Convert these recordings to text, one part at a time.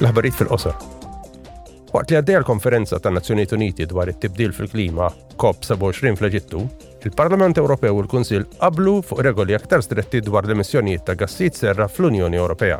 L-aħbarijiet fil-qosor. Waqt li għaddejja l-konferenza tan Nazzjonijiet Uniti dwar it-tibdil fil-klima COP27 fl-Eġittu, il-Parlament Ewropew u l-Kunsill qablu fuq regoli aktar stretti dwar l-emissjonijiet ta' gassijiet serra fl-Unjoni Ewropea.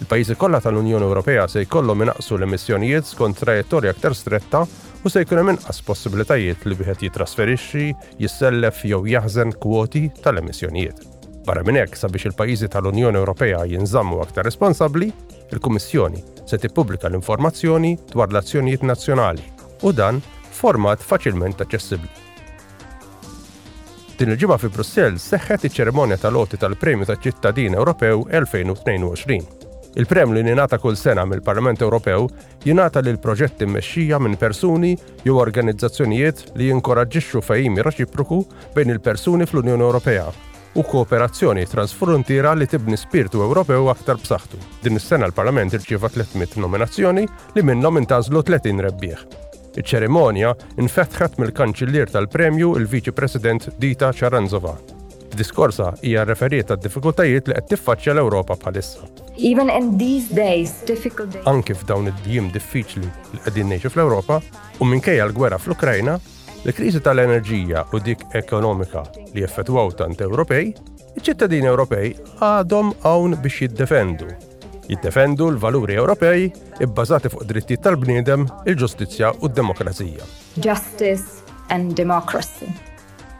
Il-pajjiżi kollha tal-Unjoni Ewropea se jkollhom inaqsu l-emissjonijiet skont trajettorja aktar stretta u se jkun hemm inqas possibilitajiet li wieħed jitrasferixxi, jissellef jew jaħżen kwoti tal-emissjonijiet. Barra minn hekk, sabiex il-pajjiżi tal-Unjoni Ewropea jinżammu aktar responsabbli, il-Kummissjoni se tippubblika l-informazzjoni dwar l-azzjonijiet nazzjonali u dan f'format faċilment aċċessibbli. Din il-ġimgħa fi Brussell seħħet iċ-ċerimonja tal-għoti tal-Premju taċ-Ċittadin Ewropew 2022. Il-premju li ningħata kull sena mill-Parlament Ewropew Jingħata lil proġetti mmexxija minn persuni jew organizzazzjonijiet li jinkoraġġixxu fehim reċiproku bejn il-persuni fl-Unjoni Ewropea u kooperazzjoni transfruntiera li tibni spirtu Ewropew aktar b'saħħtu. Din is-sena l-Parlament irċieva 300 nominazzjoni li minnhom intgħażlu 30 rebbieħ. Iċ-ċerimonja nfetħet mill-Kanċillier tal-Premju, il-Viċi President Dita Charanzova. Diskorsa hija rreferiet għad-diffikultajiet li qed tiffaċċja l-Ewropa bħalissa. Even in these days, difficult days. Anki f'dawn id-djiem diffiċli li qegħdin ngħixu fl-Ewropa u minkejja l-gwerra fl-Ukrajna, l-kriżi tal-enerġija u dik ekonomika li effettwaw tant Ewropej, iċ-ċittadini Ewropej għadhom hawn biex jiddefendu jiddefendu l-valuri Ewropej ibbażati fuq drittijiet tal-bniedem, il-ġustizzja u d-demokrazija. Justice and democracy.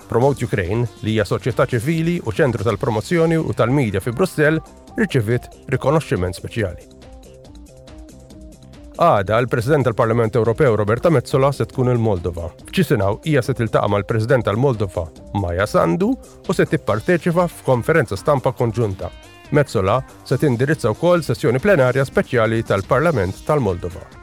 Promote Ukraine, li hija soċjetà ċivili u ċentru tal-promozzjoni u tal-media fi Brussell, rċeviet rikonoxximent speċjali. Għada, il-President tal-Parlament Ewropew Roberta Metzola se tkun il-Moldova. F'ċisinaw hija se tiltaqa' mal-President tal-Moldova Maja Sandu u se tipparteċipa f'konferenza stampa konġunta. Metzola se tindirizza wkoll sessjoni plenarja speċjali tal-Parlament tal-Moldova.